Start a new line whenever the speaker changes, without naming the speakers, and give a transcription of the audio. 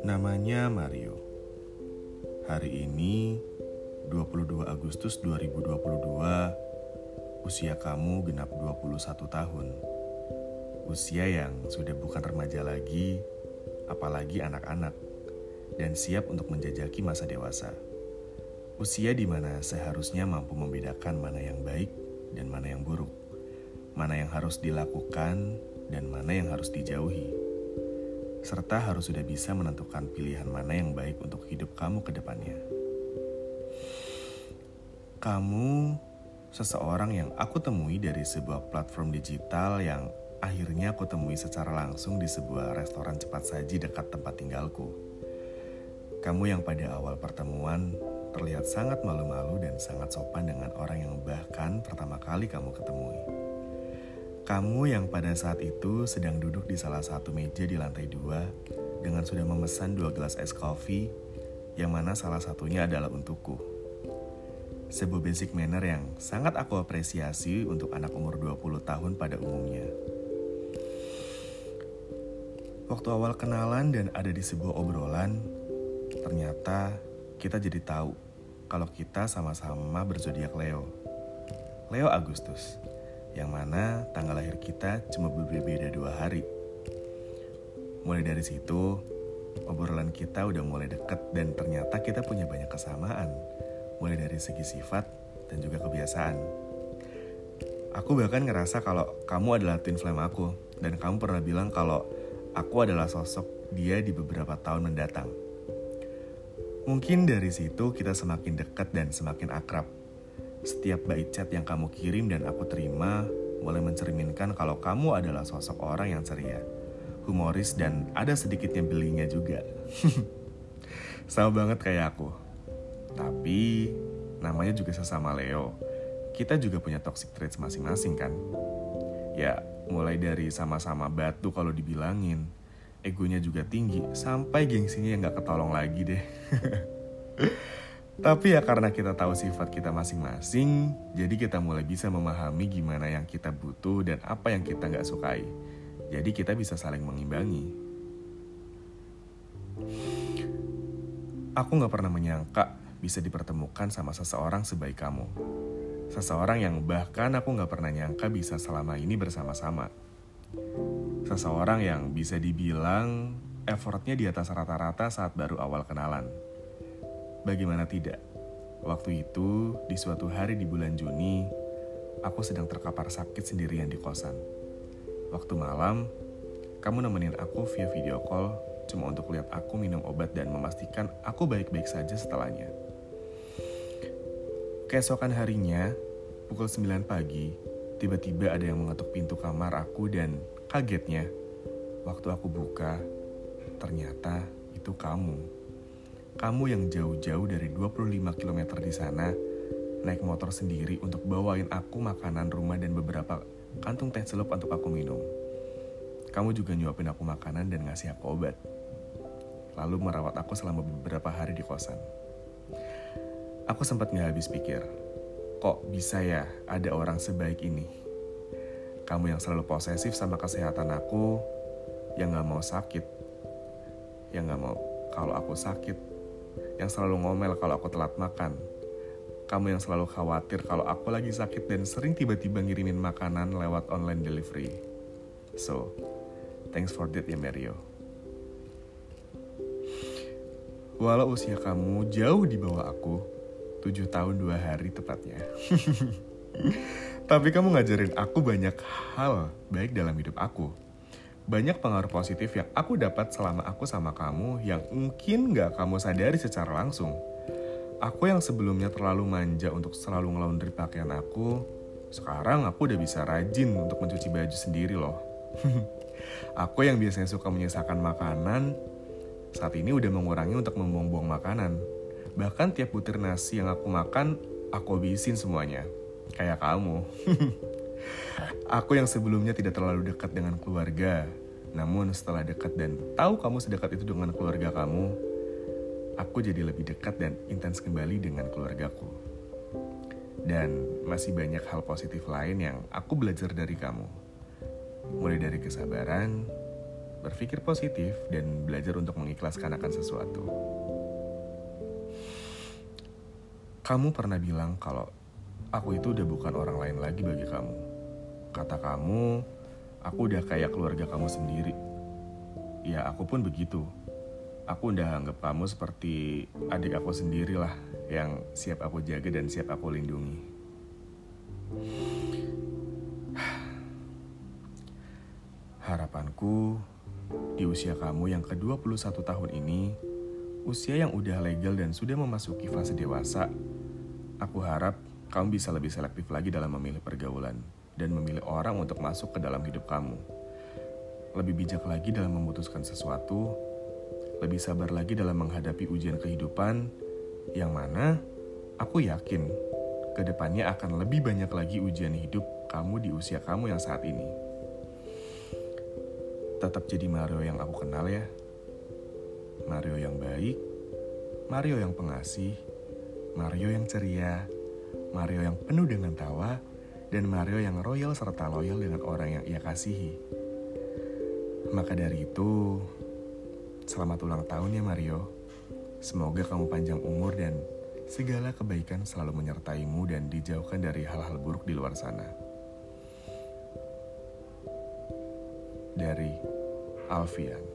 Namanya Mario. Hari ini 22 Agustus 2022 usia kamu genap 21 tahun. Usia yang sudah bukan remaja lagi, apalagi anak-anak dan siap untuk menjajaki masa dewasa. Usia di mana seharusnya mampu membedakan mana yang baik dan mana yang buruk, mana yang harus dilakukan dan mana yang harus dijauhi, serta harus sudah bisa menentukan pilihan mana yang baik untuk hidup kamu ke depannya. Kamu seseorang yang aku temui dari sebuah platform digital yang akhirnya aku temui secara langsung di sebuah restoran cepat saji dekat tempat tinggalku. Kamu yang pada awal pertemuan terlihat sangat malu-malu dan sangat sopan dengan orang yang bahkan pertama kali kamu ketemui. Kamu yang pada saat itu sedang duduk di salah satu meja di lantai dua dengan sudah memesan dua gelas es kopi yang mana salah satunya adalah untukku. Sebuah basic manner yang sangat aku apresiasi untuk anak umur 20 tahun pada umumnya. Waktu awal kenalan dan ada di sebuah obrolan, ternyata kita jadi tahu kalau kita sama-sama berzodiak Leo. Leo Agustus, yang mana tanggal lahir kita cuma berbeda dua hari. Mulai dari situ, obrolan kita udah mulai deket dan ternyata kita punya banyak kesamaan. Mulai dari segi sifat dan juga kebiasaan. Aku bahkan ngerasa kalau kamu adalah twin flame aku dan kamu pernah bilang kalau aku adalah sosok dia di beberapa tahun mendatang. Mungkin dari situ kita semakin dekat dan semakin akrab. Setiap bait chat yang kamu kirim dan aku terima mulai mencerminkan kalau kamu adalah sosok orang yang ceria, humoris dan ada sedikitnya belinya juga. Sama banget kayak aku. Tapi namanya juga sesama Leo. Kita juga punya toxic traits masing-masing kan. Ya, mulai dari sama-sama batu kalau dibilangin, egonya juga tinggi, sampai gengsinya yang gak ketolong lagi deh. Tapi ya karena kita tahu sifat kita masing-masing, jadi kita mulai bisa memahami gimana yang kita butuh dan apa yang kita gak sukai. Jadi kita bisa saling mengimbangi. Aku gak pernah menyangka bisa dipertemukan sama seseorang sebaik kamu. Seseorang yang bahkan aku gak pernah nyangka bisa selama ini bersama-sama Seseorang yang bisa dibilang effortnya di atas rata-rata saat baru awal kenalan. Bagaimana tidak? Waktu itu, di suatu hari di bulan Juni, aku sedang terkapar sakit sendirian di kosan. Waktu malam, kamu nemenin aku via video call cuma untuk lihat aku minum obat dan memastikan aku baik-baik saja setelahnya. Keesokan harinya, pukul 9 pagi, tiba-tiba ada yang mengetuk pintu kamar aku dan Kagetnya, waktu aku buka, ternyata itu kamu. Kamu yang jauh-jauh dari 25 km di sana, naik motor sendiri untuk bawain aku makanan rumah dan beberapa kantung teh celup untuk aku minum. Kamu juga nyuapin aku makanan dan ngasih aku obat. Lalu merawat aku selama beberapa hari di kosan. Aku sempat nggak habis pikir, kok bisa ya ada orang sebaik ini? Kamu yang selalu posesif sama kesehatan aku, yang gak mau sakit, yang gak mau kalau aku sakit, yang selalu ngomel kalau aku telat makan, kamu yang selalu khawatir kalau aku lagi sakit dan sering tiba-tiba ngirimin makanan lewat online delivery. So, thanks for that ya Mario. Walau usia kamu jauh di bawah aku, 7 tahun 2 hari tepatnya. Tapi kamu ngajarin aku banyak hal baik dalam hidup aku. Banyak pengaruh positif yang aku dapat selama aku sama kamu yang mungkin gak kamu sadari secara langsung. Aku yang sebelumnya terlalu manja untuk selalu ngelaundry pakaian aku, sekarang aku udah bisa rajin untuk mencuci baju sendiri loh. aku yang biasanya suka menyisakan makanan, saat ini udah mengurangi untuk membuang-buang makanan. Bahkan tiap butir nasi yang aku makan, aku habisin semuanya kayak kamu. Aku yang sebelumnya tidak terlalu dekat dengan keluarga, namun setelah dekat dan tahu kamu sedekat itu dengan keluarga kamu, aku jadi lebih dekat dan intens kembali dengan keluargaku. Dan masih banyak hal positif lain yang aku belajar dari kamu. Mulai dari kesabaran, berpikir positif, dan belajar untuk mengikhlaskan akan sesuatu. Kamu pernah bilang kalau aku itu udah bukan orang lain lagi bagi kamu. Kata kamu, aku udah kayak keluarga kamu sendiri. Ya, aku pun begitu. Aku udah anggap kamu seperti adik aku sendiri lah yang siap aku jaga dan siap aku lindungi. Harapanku di usia kamu yang ke-21 tahun ini, usia yang udah legal dan sudah memasuki fase dewasa, aku harap kamu bisa lebih selektif lagi dalam memilih pergaulan dan memilih orang untuk masuk ke dalam hidup kamu. Lebih bijak lagi dalam memutuskan sesuatu, lebih sabar lagi dalam menghadapi ujian kehidupan, yang mana aku yakin ke depannya akan lebih banyak lagi ujian hidup kamu di usia kamu yang saat ini. Tetap jadi Mario yang aku kenal ya. Mario yang baik, Mario yang pengasih, Mario yang ceria, Mario yang penuh dengan tawa, dan Mario yang royal serta loyal dengan orang yang ia kasihi. Maka dari itu, selamat ulang tahun ya Mario. Semoga kamu panjang umur dan segala kebaikan selalu menyertaimu dan dijauhkan dari hal-hal buruk di luar sana. Dari Alfian.